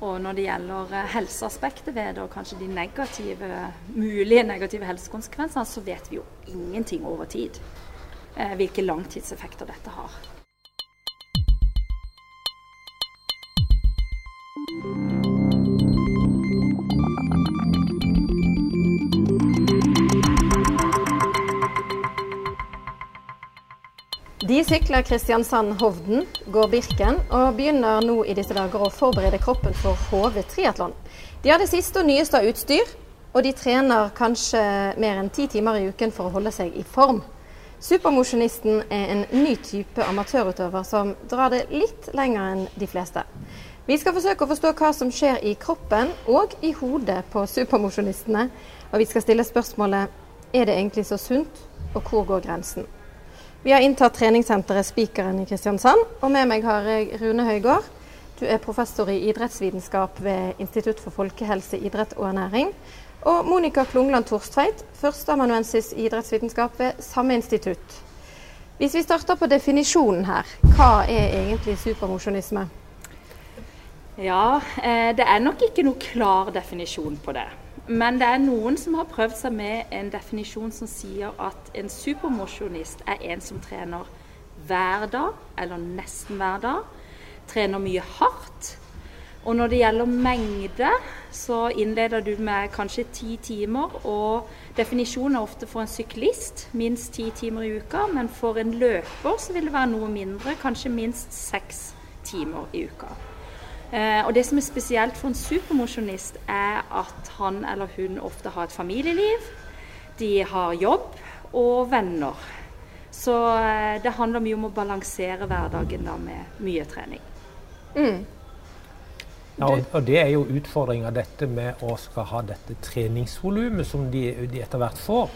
Og når det gjelder eh, helseaspektet ved det, og kanskje de negative, mulige negative helsekonsekvensene, så vet vi jo ingenting over tid eh, hvilke langtidseffekter dette har. De sykler Kristiansand-Hovden, går Birken og begynner nå i disse dager å forberede kroppen for HV triatlon. De har det siste og nyeste av utstyr, og de trener kanskje mer enn ti timer i uken for å holde seg i form. Supermosjonisten er en ny type amatørutøver som drar det litt lenger enn de fleste. Vi skal forsøke å forstå hva som skjer i kroppen og i hodet på supermosjonistene. Og vi skal stille spørsmålet er det egentlig så sunt, og hvor går grensen? Vi har inntatt treningssenteret Spikeren i Kristiansand, og med meg har jeg Rune Høygård. Du er professor i idrettsvitenskap ved Institutt for folkehelse, idrett og ernæring. Og Monica Klungland Torstveit, førsteamanuensis i idrettsvitenskap ved samme institutt. Hvis vi starter på definisjonen her, hva er egentlig supermosjonisme? Ja, eh, det er nok ikke noe klar definisjon på det. Men det er noen som har prøvd seg med en definisjon som sier at en supermosjonist er en som trener hver dag, eller nesten hver dag. Trener mye hardt. Og når det gjelder mengde, så innleder du med kanskje ti timer. Og definisjonen er ofte for en syklist minst ti timer i uka. Men for en løper så vil det være noe mindre, kanskje minst seks timer i uka. Eh, og Det som er spesielt for en supermosjonist, er at han eller hun ofte har et familieliv. De har jobb og venner. Så eh, det handler mye om å balansere hverdagen da med mye trening. Mm. Ja, og, og, Det er jo utfordringa dette med å skal ha dette treningsvolumet som de, de, etter hvert får.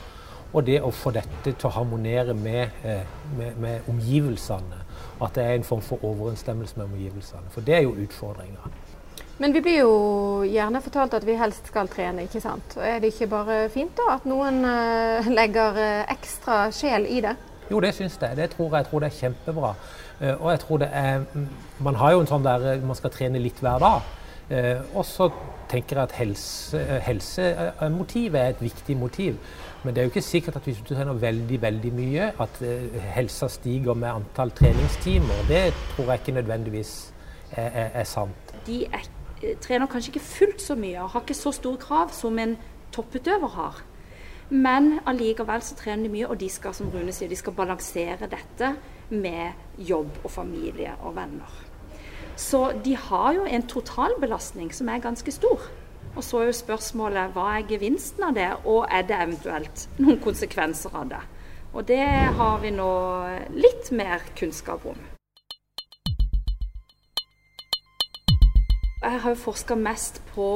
Og det å få dette til å harmonere med, eh, med, med omgivelsene at det er en form for overensstemmelse med omgivelsene. For det er jo utfordringa. Men vi blir jo gjerne fortalt at vi helst skal trene, ikke sant. Og er det ikke bare fint da at noen uh, legger uh, ekstra sjel i det? Jo, det syns jeg. Det tror jeg, jeg tror det er kjempebra. Uh, og jeg tror det er Man har jo en sånn der man skal trene litt hver dag. Og så tenker jeg at helse, helsemotivet er et viktig motiv. Men det er jo ikke sikkert at hvis du trener veldig veldig mye, at uh, helsa stiger med antall treningstimer. Det tror jeg ikke nødvendigvis er, er, er sant. De er, eh, trener kanskje ikke fullt så mye og har ikke så store krav som en topputøver har. Men allikevel så trener de mye, og de skal som Rune sier, de skal balansere dette med jobb og familie og venner. Så de har jo en totalbelastning som er ganske stor. Og så er jo spørsmålet hva er gevinsten av det, og er det eventuelt noen konsekvenser av det. Og det har vi nå litt mer kunnskap om. Jeg har jo forska mest på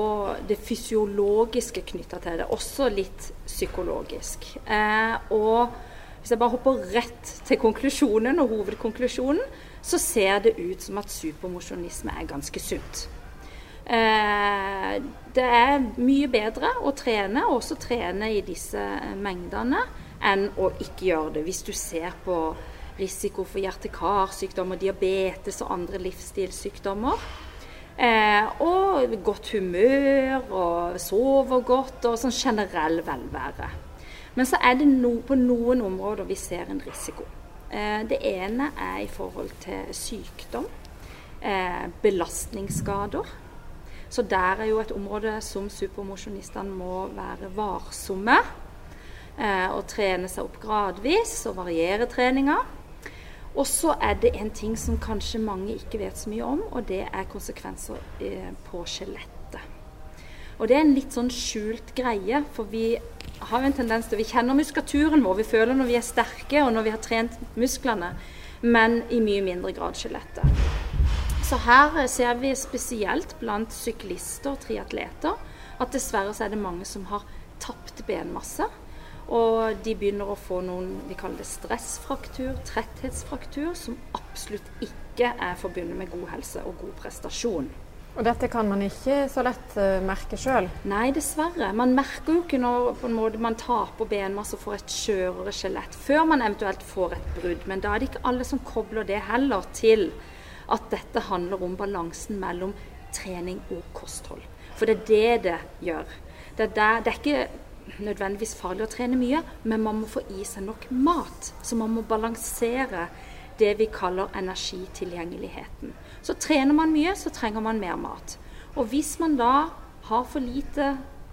det fysiologiske knytta til det, også litt psykologisk. Eh, og hvis jeg bare hopper rett til konklusjonen og hovedkonklusjonen, så ser det ut som at supermosjonisme er ganske sunt. Eh, det er mye bedre å trene, og også trene i disse mengdene, enn å ikke gjøre det. Hvis du ser på risiko for hjerte-karsykdommer, diabetes og andre livsstilssykdommer. Eh, og godt humør og sover godt og sånn generell velvære. Men så er det no, på noen områder vi ser en risiko. Eh, det ene er i forhold til sykdom, eh, belastningsskader. Så der er jo et område som supermosjonistene må være varsomme. Eh, og trene seg opp gradvis og variere treninga. Og så er det en ting som kanskje mange ikke vet så mye om, og det er konsekvenser på skjelettet. Og det er en litt sånn skjult greie, for vi har en tendens til Vi kjenner muskulaturen vår, vi føler når vi er sterke og når vi har trent musklene, men i mye mindre grad skjelettet. Så her ser vi spesielt blant syklister og triatleter at dessverre så er det mange som har tapt benmasse. Og de begynner å få noen vi kaller det stressfraktur, tretthetsfraktur, som absolutt ikke er forbundet med god helse og god prestasjon. Og dette kan man ikke så lett uh, merke sjøl? Nei, dessverre. Man merker jo ikke når man taper benmasse og får et skjørere skjelett, før man eventuelt får et brudd. Men da er det ikke alle som kobler det heller til at dette handler om balansen mellom trening og kosthold. For det er det det gjør. Det er, der, det er ikke nødvendigvis farlig å trene mye, men man må få i seg nok mat. Så man må balansere det vi kaller energitilgjengeligheten. Så trener man mye, så trenger man mer mat. Og hvis man da har for lite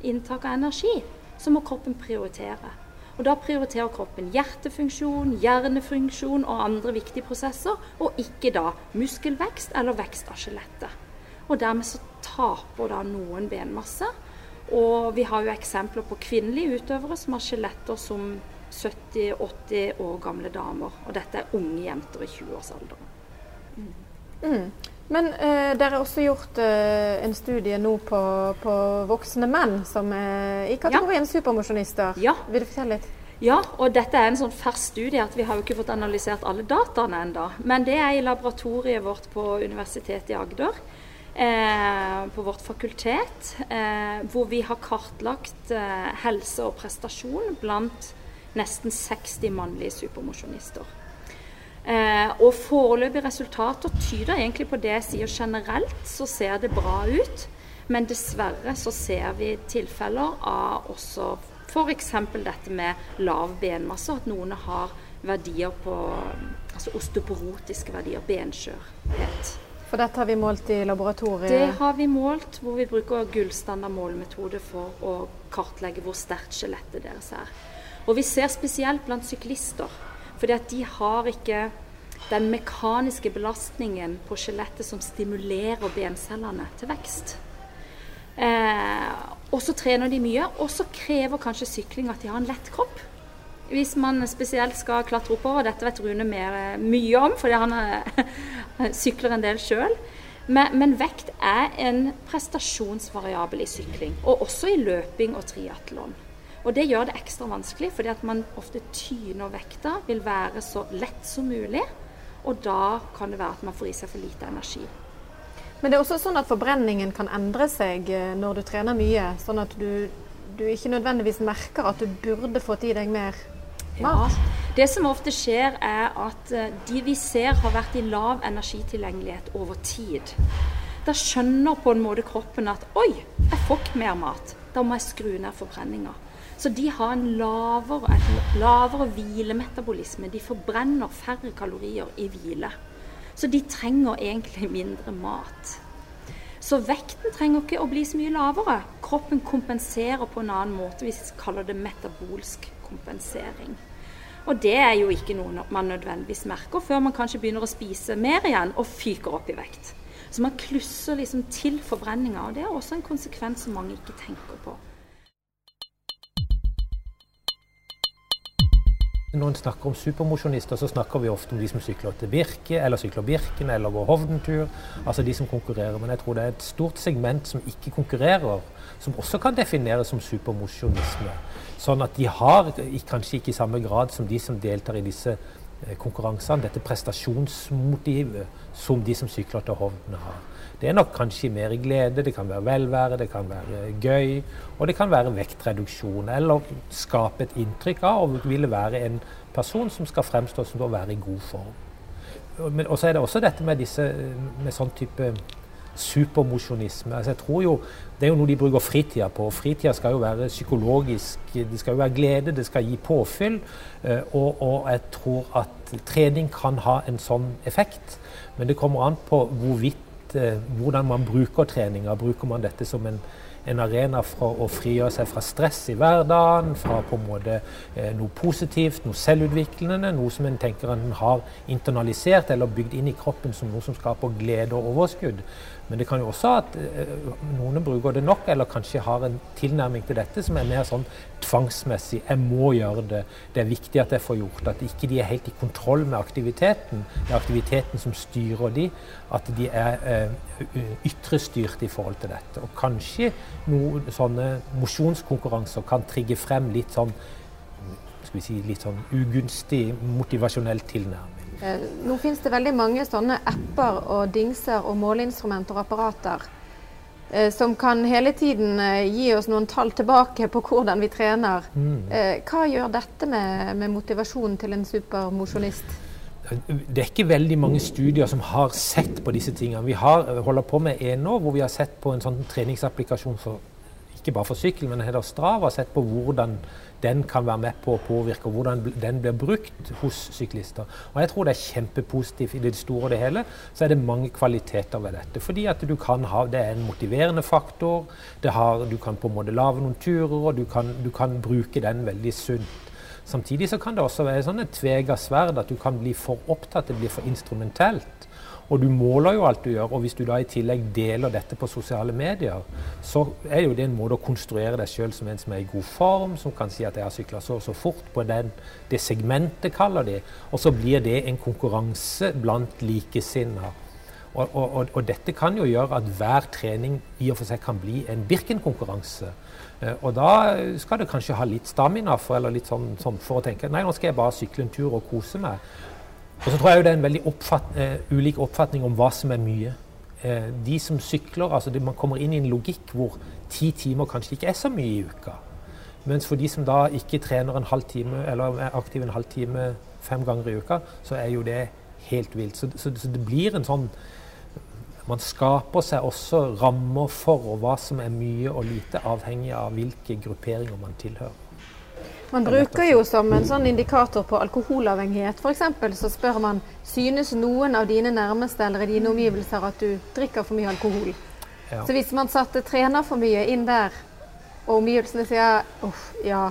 inntak av energi, så må kroppen prioritere. Og Da prioriterer kroppen hjertefunksjon, hjernefunksjon og andre viktige prosesser, og ikke da muskelvekst eller vekst av skjelettet. Og dermed så taper da noen benmasse. Og vi har jo eksempler på kvinnelige utøvere som har skjeletter som 70-80 år gamle damer. Og dette er unge jenter i 20-årsalderen. Mm. Men eh, dere har også gjort eh, en studie nå på, på, voksne menn som er i kategorien ja. supermosjonister. Ja. Vil du fortelle litt? Ja, og dette er en sånn fersk studie at vi har jo ikke fått analysert alle dataene ennå. Men det er i laboratoriet vårt på Universitetet i Agder. Eh, på vårt fakultet, eh, hvor vi har kartlagt eh, helse og prestasjon blant nesten 60 mannlige supermosjonister. Eh, og foreløpige resultater tyder egentlig på det jeg sier generelt, så ser det bra ut. Men dessverre så ser vi tilfeller av også f.eks. dette med lav benmasse, at noen har verdier på altså osteoporotiske verdier, benskjørhet. For dette har vi målt i laboratoriet? Det har vi målt, hvor vi bruker gullstandard målemetode for å kartlegge hvor sterkt skjelettet deres er. Og vi ser spesielt blant syklister fordi at de har ikke den mekaniske belastningen på skjelettet som stimulerer bencellene til vekst. Eh, og så trener de mye, og så krever kanskje sykling at de har en lett kropp. Hvis man spesielt skal klatre oppover, dette vet Rune mer, eh, mye om, fordi han eh, sykler en del sjøl. Men, men, vekt er en prestasjonsvariabel i sykling, og også i løping og triatlon. Og det gjør det ekstra vanskelig, fordi at man ofte tyner vekta, vil være så lett som mulig. Og da kan det være at man får i seg for lite energi. Men det er også sånn at forbrenningen kan endre seg eh, når du trener mye. Sånn at du, du ikke nødvendigvis merker at du burde fått i deg mer mat. Ja. Det som ofte skjer, er at eh, de vi ser har vært i lav energitilgjengelighet over tid. Da skjønner på en måte kroppen at oi, jeg får ikke mer mat. Da må jeg skru ned forbrenninga. Så de har en lavere, lavere hvilemetabolisme. De forbrenner færre kalorier i hvile. Så de trenger egentlig mindre mat. Så vekten trenger ikke å bli så mye lavere. Kroppen kompenserer på en annen måte. hvis Vi kaller det metabolsk kompensering. Og det er jo ikke noe man nødvendigvis merker før man kanskje begynner å spise mer igjen og fyker opp i vekt. Så man klusser liksom til forbrenninga, og det er også en konsekvens som mange ikke tenker på. Når en snakker om supermosjonister, så snakker vi ofte om de som sykler til Birke, eller sykler Birken, eller går Hovden-tur. Altså de som konkurrerer. Men jeg tror det er et stort segment som ikke konkurrerer, som også kan defineres som supermosjonisme. Sånn at de har, kanskje ikke i samme grad som de som deltar i disse eh, konkurransene, dette prestasjonsmotivet som de som sykler til Hovden har. Det er nok kanskje mer glede, det kan være velvære, det kan være gøy. Og det kan være vektreduksjon, eller skape et inntrykk av å ville være en person som skal fremstå som å være i god form. Og så er det også dette med, disse, med sånn type supermosjonisme. Altså jeg tror jo, Det er jo noe de bruker fritida på. Fritida skal jo være psykologisk, det skal jo være glede, det skal gi påfyll. Eh, og, og jeg tror at trening kan ha en sånn effekt. Men det kommer an på hvorvidt hvordan man bruker treninga. Bruker man dette som en, en, arena for å frigjøre seg fra stress i hverdagen, fra på en måte eh, noe positivt, noe selvutviklende, noe som en tenker en har internalisert eller bygd inn i kroppen som noe som skaper glede og overskudd. Men det kan jo også at eh, noen bruker det nok, eller kanskje har en tilnærming til dette som er mer sånn tvangsmessig. Jeg må gjøre det. Det er viktig at jeg får gjort. At ikke de er helt i kontroll med aktiviteten. Det er aktiviteten som styrer de. At de er eh, ytrestyrt i forhold til dette. Og kanskje noen sånne mosjonskonkurranser kan trigge frem litt sånn skal vi si, litt sånn ugunstig motivasjonell tilnærming. Eh, nå finnes det veldig mange sånne apper og dingser og måleinstrumenter og apparater eh, som kan hele tiden eh, gi oss noen tall tilbake på hvordan vi trener. Mm. Hva gjør dette med, med motivasjonen til en supermosjonist? Det er ikke veldig mange studier som har sett på disse tingene. Vi har, holder på med en nå hvor vi har sett på en sånn treningsapplikasjon for ikke bare for sykkel, men heter Strava, sett på hvordan den kan være med på å påvirke, og hvordan den blir brukt hos syklister. Og Jeg tror det er kjempepositivt i det store og det hele. Så er det mange kvaliteter ved dette. Fordi at du kan ha, Det er en motiverende faktor. Har, du kan på en måte lage noen turer, og du kan, du kan bruke den veldig sunt. Samtidig så kan det også være sånn et tvega sverd, at du kan bli for opptatt, det blir for instrumentelt. Og du måler jo alt du gjør, og hvis du da i tillegg deler dette på sosiale medier, så er jo det en måte å konstruere deg sjøl som en som er i god form, som kan si at jeg har sykla så og så fort på den, det segmentet, kaller de. Og så blir det en konkurranse blant likesinnede. Og, og, og, dette kan jo gjøre at hver trening i og for seg kan bli en Birken-konkurranse. Eh, og da skal du kanskje ha litt stamina for, eller litt sånn, sånn for å tenke nei, nå skal jeg bare sykle en tur og kose meg. Og så tror jeg jo det er en veldig oppfatt, uh, ulik oppfatning om hva som er mye. Uh, de som sykler, altså det, Man kommer inn i en logikk hvor ti timer kanskje ikke er så mye i uka. Mens for de som da ikke trener en halv time, eller er aktive en halvtime fem ganger i uka, så er jo det helt vilt. Så, så, så det blir en sånn Man skaper seg også rammer for og hva som er mye og lite, avhengig av hvilke grupperinger man tilhører. Man bruker jo som en sånn indikator på alkoholavhengighet. F.eks. så spør man synes noen av dine nærmeste eller i dine omgivelser at du drikker for mye alkohol. Ja. Så hvis man satte trener for mye inn der, og omgivelsene sier uff, ja,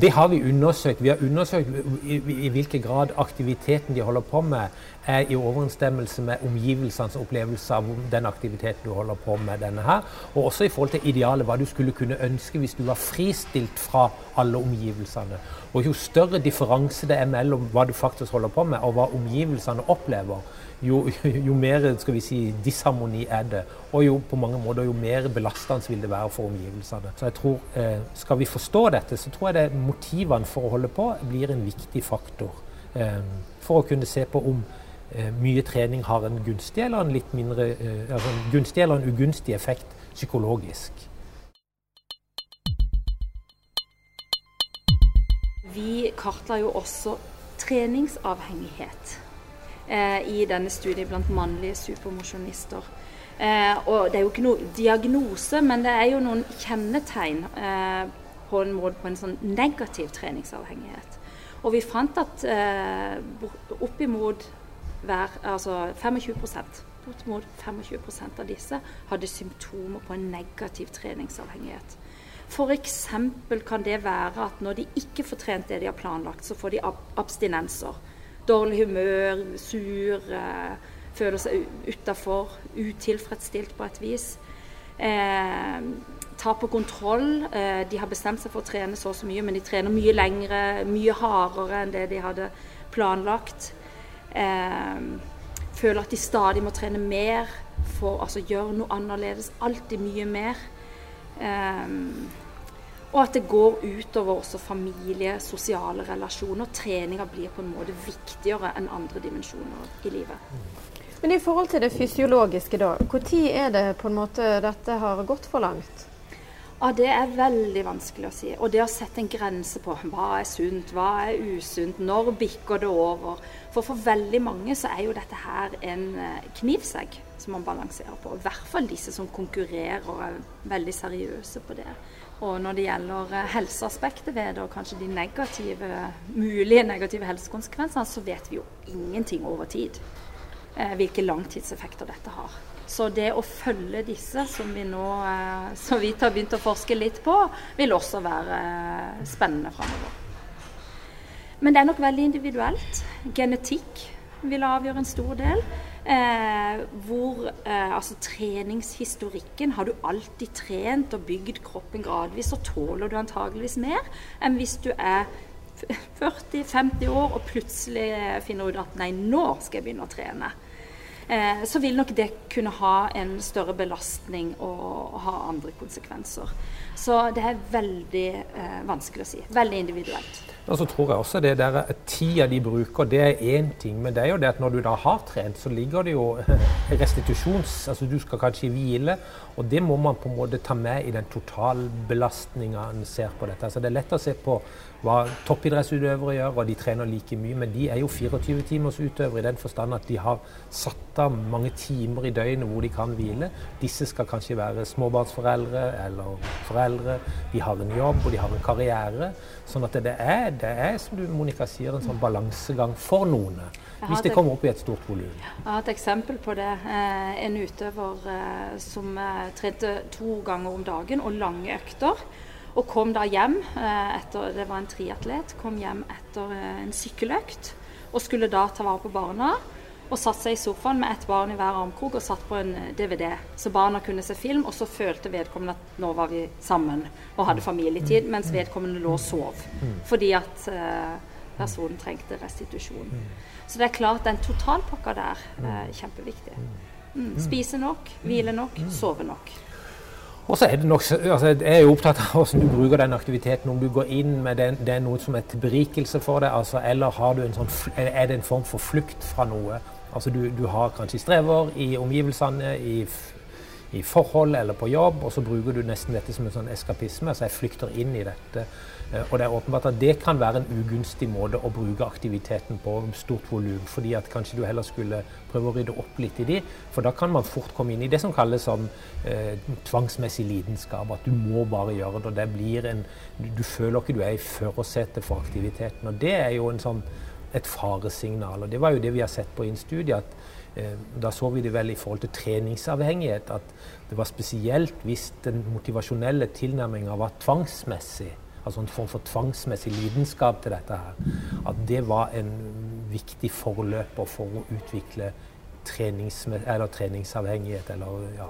det har vi undersøkt. Vi har undersøkt i, i, hvilken grad aktiviteten de holder på med, er i overensstemmelse med omgivelsenes opplevelse av den aktiviteten du holder på med. denne her, Og også i forhold til idealet, hva du skulle kunne ønske hvis du var fristilt fra alle omgivelsene. Og Jo større differanse det er mellom hva du faktisk holder på med, og hva omgivelsene opplever, jo, jo, mer skal vi si, disharmoni er det. Og jo på mange måter jo mer belastende vil det være for omgivelsene. Så jeg tror, eh, Skal vi forstå dette, så tror jeg det motivene for å holde på blir en viktig faktor. Eh, for å kunne se på om eh, mye trening har en gunstig eller en litt mindre, eh, altså en gunstig eller en ugunstig effekt psykologisk. Vi kartla jo også treningsavhengighet eh, i denne studien blant mannlige supermosjonister. Eh, og Det er jo ikke noe diagnose, men det er jo noen kjennetegn eh, på en måte på en sånn negativ treningsavhengighet. Og vi fant at eh, oppimot hver, altså 25 bortimot 25% av disse hadde symptomer på en negativ treningsavhengighet. F.eks. kan det være at når de ikke får trent det de har planlagt, så får de abstinenser dårlig humør, sur, eh, føler seg utafor, utilfredsstilt på et vis. Eh, taper kontroll. Eh, de har bestemt seg for å trene så og så mye, men de trener mye lengre, mye hardere enn det de hadde planlagt. Eh, føler at de stadig må trene mer for altså gjøre noe annerledes. Alltid mye mer. Eh, og at det går utover også familie, sosiale relasjoner. Treninga blir på en måte viktigere enn andre dimensjoner i livet. Men i forhold til det fysiologiske, da. Når er det på en måte dette har gått for langt? Ja, Det er veldig vanskelig å si. Og det å sette en grense på hva er sunt, hva er usunt, når bikker det over. For for veldig mange så er jo dette her en eh, knivsegg som man balanserer på. I hvert fall disse som konkurrerer og er veldig seriøse på det. Og når det gjelder eh, helseaspektet ved det, og kanskje de negative, mulige negative helsekonsekvensene, så vet vi jo ingenting over tid eh, hvilke langtidseffekter dette har. Så det å følge disse, som vi nå eh, så vidt har begynt å forske litt på, vil også være spennende framover. Men det er nok veldig individuelt. Genetikk vil avgjøre en stor del. Eh, hvor eh, altså treningshistorikken Har du alltid trent og bygd kroppen gradvis, så tåler du antageligvis mer enn hvis du er 40-50 år og plutselig finner ut at nei, nå skal jeg begynne å trene. eh, så vil nok det kunne ha en større belastning og ha andre konsekvenser. Så det er veldig eh, vanskelig å si. Veldig individuelt. Og så tror jeg også det der tida de bruker, det er én ting. Men det er jo det at når du da har trent, så ligger det jo restitusjons... Altså du skal kanskje hvile. Og det må man på en måte ta med i den totalbelastninga en ser på dette. Altså det er lett å se på hva toppidrettsutøvere gjør, og de trener like mye. Men de er jo 24 timers utøvere i den forstand at de har satt av mange timer i døgnet hvor de kan hvile. Disse skal kanskje være småbarnsforeldre eller foreldre. De har en jobb og de har en karriere. Sånn at det er, det er som du Monica sier, en sånn balansegang for noen. Hvis det kommer opp i et stort volum. Jeg har et eksempel på det. Eh, en utøver eh, som eh, trente to ganger om dagen og lange økter. Og kom da hjem etter Det var en triatlet. Kom hjem etter en sykkeløkt og skulle da ta vare på barna. Og satt seg i sofaen med ett barn i hver armkrok og satt på en DVD. Så barna kunne se film, og så følte vedkommende at nå var vi sammen og hadde familietid, mens vedkommende lå og sov. Fordi at personen trengte restitusjon. Så det er klart den totalpakka der er kjempeviktig. Mm. Spise nok, hvile nok, sove nok. Og så er det nok, altså Jeg er jo opptatt av hvordan du bruker den aktiviteten. Om du går inn med den, det er noe som er til berikelse for deg, altså, eller sånn, er det en form for flukt fra noe. Altså Du, du har kanskje strever i omgivelsene, i, i, forhold eller på jobb, og så bruker du nesten dette som en sånn eskapisme. Altså jeg flykter inn i dette. Eh, og det er åpenbart at det kan være en ugunstig måte å bruke aktiviteten på stort volum. Fordi at kanskje du heller skulle prøve å rydde opp litt i de. For da kan man fort komme inn i det som kalles sånn eh, tvangsmessig lidenskap. At du må bare gjøre det. og det blir en, du, du føler ikke du er i førersetet for aktiviteten. Og det er jo en sånn, et faresignal. Og det var jo det vi har sett på i en studie. at eh, Da så vi det vel i forhold til treningsavhengighet. At det var spesielt hvis den motivasjonelle tilnærminga var tvangsmessig altså en form for tvangsmessig lidenskap til dette her, at det var en viktig forløper for å utvikle trenings, treningsavhengighet. Eller, ja.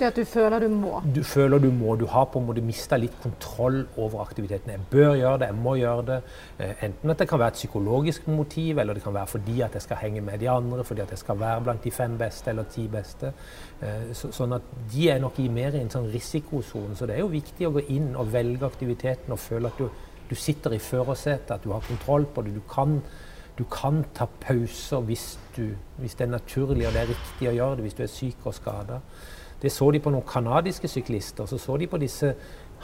Det at du føler du må? Du føler du må. Du har på en måte mista litt kontroll over aktiviteten. Jeg bør gjøre det, jeg må gjøre det. Eh, enten at det kan være et psykologisk motiv, eller det kan være fordi at jeg skal henge med de andre, fordi at jeg skal være blant de fem beste eller ti beste. Eh, så, sånn at de er nok i mer i en sånn risikosone. Så det er jo viktig å gå inn og velge aktiviteten og føle at du, du sitter i førersetet, at du har kontroll på det. Du kan, du kan ta pauser hvis, hvis, det er naturlig og det er riktig å gjøre det, hvis du er syk og skada. Det så de på noen canadiske syklister. Så så de på disse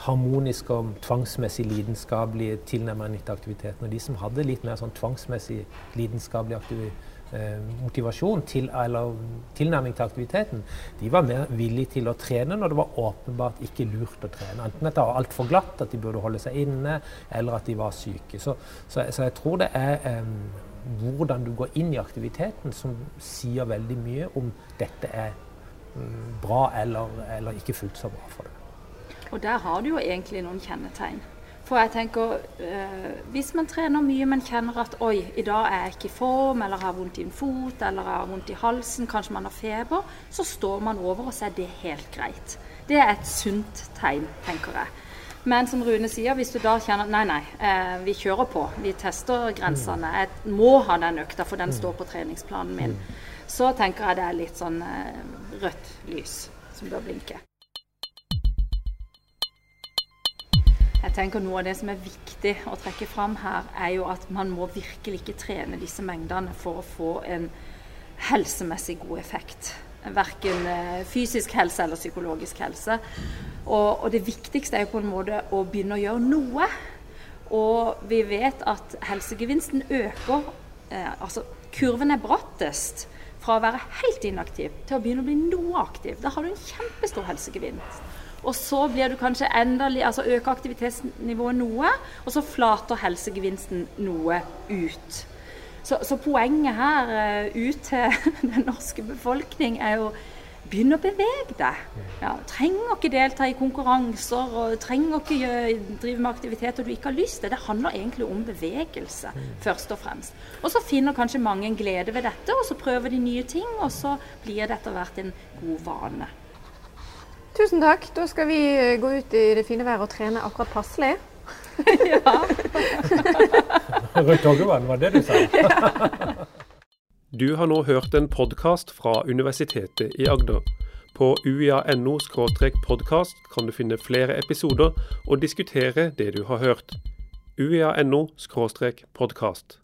harmoniske og tvangsmessig lidenskapelige tilnærmingen til aktiviteten. Og de som hadde litt mer sånn tvangsmessig lidenskapelig aktivitet eh, motivasjon til, eller tilnærming til aktiviteten, de var mer villige til å trene når det var åpenbart ikke lurt å trene. Enten at det var altfor glatt, at de burde holde seg inne, eller at de var syke. Så, så, så jeg tror det er eh, hvordan du går inn i aktiviteten som sier veldig mye om dette er bra eller, eller ikke fullt så bra for deg. Og der har du jo egentlig noen kjennetegn. For jeg tenker, eh, Hvis man trener mye, men kjenner at oi, i dag er jeg ikke i form, eller har vondt i en fot, eller har vondt i halsen, kanskje man har feber, så står man over, og så er det helt greit. Det er et sunt tegn, tenker jeg. Men som Rune sier, hvis du da kjenner nei, nei, eh, vi kjører på, vi tester grensene, jeg må ha den økta, for den står på treningsplanen min, så tenker jeg det er litt sånn eh, rødt lys som bør blinke. Jeg tenker Noe av det som er viktig å trekke fram her, er jo at man må virkelig ikke trene disse mengdene for å få en helsemessig god effekt. Verken eh, fysisk helse eller psykologisk helse. Og, og det viktigste er jo på en måte å begynne å gjøre noe. Og vi vet at helsegevinsten øker. Eh, altså kurven er brattest fra å være helt inaktiv til å begynne å bli noe aktiv. Da har du en kjempestor helsegevinst. Og så blir du kanskje enda, altså øker aktivitetsnivået noe, og så flater helsegevinsten noe ut. Så, så poenget her uh, ut til den norske befolkning er jo begynn å bevege deg. Ja, trenger ikke delta i konkurranser og trenger ikke drive med aktiviteter du ikke har lyst til. Det handler egentlig om bevegelse, først og fremst. Og så finner kanskje mange en glede ved dette, og så prøver de nye ting, og så blir det etter hvert en god vane. Tusen takk. Da skal vi eh, gå ut i det fine været og trene akkurat passelig. ja. Rundt Doggervann, var det du sa? Du har nå hørt en podkast fra Universitetet i Agder. På uia.no podkast kan du finne flere episoder og diskutere det du har hørt. uia.no podkast.